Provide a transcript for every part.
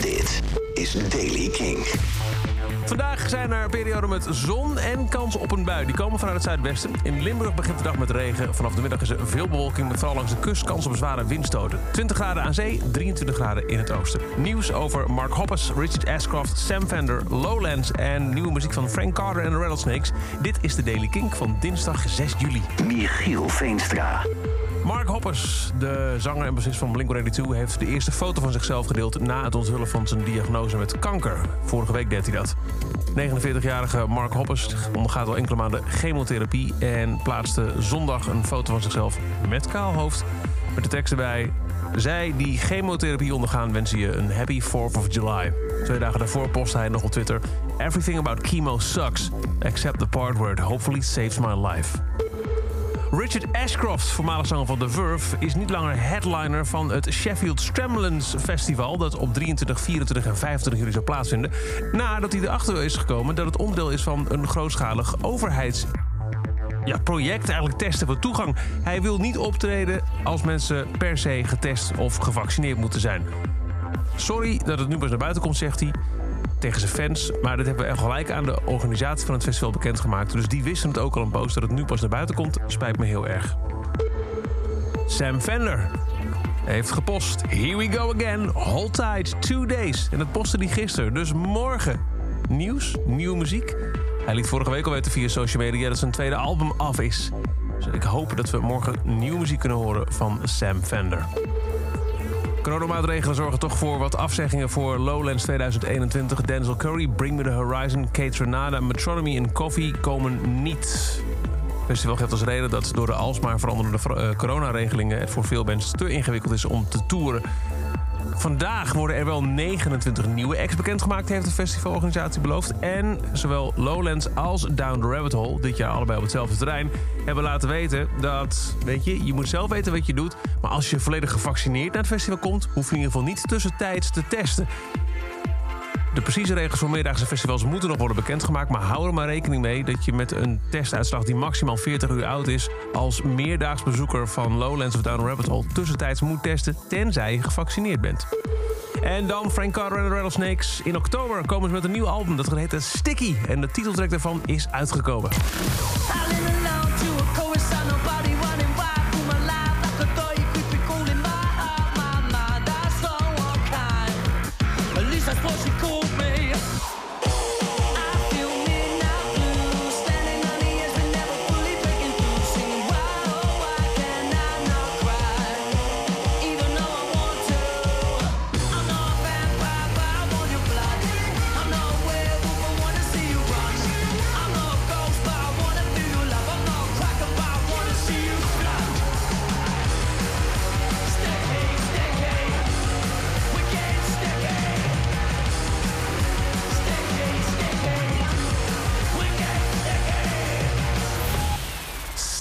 Dit is Daily King. Vandaag zijn er perioden met zon en kans op een bui. Die komen vanuit het zuidwesten. In Limburg begint de dag met regen. Vanaf de middag is er veel bewolking, met vooral langs de kust kans op zware windstoten. 20 graden aan zee, 23 graden in het oosten. Nieuws over Mark Hoppus, Richard Ashcroft, Sam Fender, Lowlands... en nieuwe muziek van Frank Carter en de Rattlesnakes. Dit is de Daily Kink van dinsdag 6 juli. Michiel Veenstra. Mark Hoppers, de zanger en bassist van Blink-182... heeft de eerste foto van zichzelf gedeeld na het onthullen van zijn diagnose met kanker. Vorige week deed hij dat. 49-jarige Mark Hoppers ondergaat al enkele maanden chemotherapie... en plaatste zondag een foto van zichzelf met kaal hoofd... met de tekst erbij... Zij die chemotherapie ondergaan wensen je een happy 4th of July. Twee dagen daarvoor postte hij nog op Twitter... Everything about chemo sucks, except the part where it hopefully saves my life. Richard Ashcroft, voormalig zanger van The Verve... is niet langer headliner van het Sheffield Stremlins Festival... dat op 23, 24 en 25 juli zou plaatsvinden... nadat hij erachter is gekomen dat het onderdeel is van een grootschalig overheids... Ja, project, eigenlijk testen voor toegang. Hij wil niet optreden als mensen per se getest of gevaccineerd moeten zijn. Sorry dat het nu pas naar buiten komt, zegt hij tegen zijn fans. Maar dat hebben we gelijk aan de organisatie van het festival bekendgemaakt. Dus die wisten het ook al een post dat het nu pas naar buiten komt. Spijt me heel erg. Sam Fender heeft gepost. Here we go again. Hold tight. Two days. En dat postte hij gisteren. Dus morgen nieuws, nieuwe muziek. Hij liet vorige week al weten via social media dat zijn tweede album af is. Dus ik hoop dat we morgen nieuwe muziek kunnen horen van Sam Fender. Coronamaatregelen zorgen toch voor wat afzeggingen voor Lowlands 2021. Denzel Curry, Bring Me The Horizon, Kate Renada, Metronomy en Coffee komen niet. Het festival geeft als reden dat door de alsmaar veranderende uh, coronaregelingen... het voor veel mensen te ingewikkeld is om te toeren. Vandaag worden er wel 29 nieuwe acts bekendgemaakt, heeft de festivalorganisatie beloofd. En zowel Lowlands als Down the Rabbit Hole, dit jaar allebei op hetzelfde terrein, hebben laten weten dat, weet je, je moet zelf weten wat je doet. Maar als je volledig gevaccineerd naar het festival komt, hoef je in ieder geval niet tussentijds te testen. De precieze regels voor meerdaagse festivals moeten nog worden bekendgemaakt... maar hou er maar rekening mee dat je met een testuitslag die maximaal 40 uur oud is... als meerdaags bezoeker van Lowlands of Down Rabbit Hole tussentijds moet testen... tenzij je gevaccineerd bent. En dan Frank Carter en de Rattlesnakes. In oktober komen ze met een nieuw album dat heet Sticky. En de titeltrack daarvan is uitgekomen.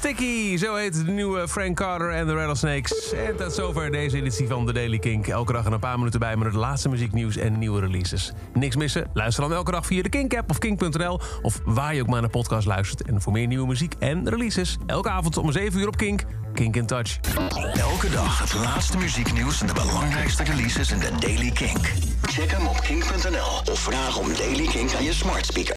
Sticky, zo heet de nieuwe Frank Carter en de Rattlesnakes. En tot zover deze editie van The Daily Kink. Elke dag een paar minuten bij met het laatste muzieknieuws en nieuwe releases. Niks missen? Luister dan elke dag via de Kink-app of kink.nl... of waar je ook maar naar podcast luistert. En voor meer nieuwe muziek en releases... elke avond om 7 uur op Kink. Kink in Touch. Elke dag het laatste muzieknieuws en de belangrijkste releases in de Daily Kink. Check hem op kink.nl of vraag om Daily Kink aan je smart speaker.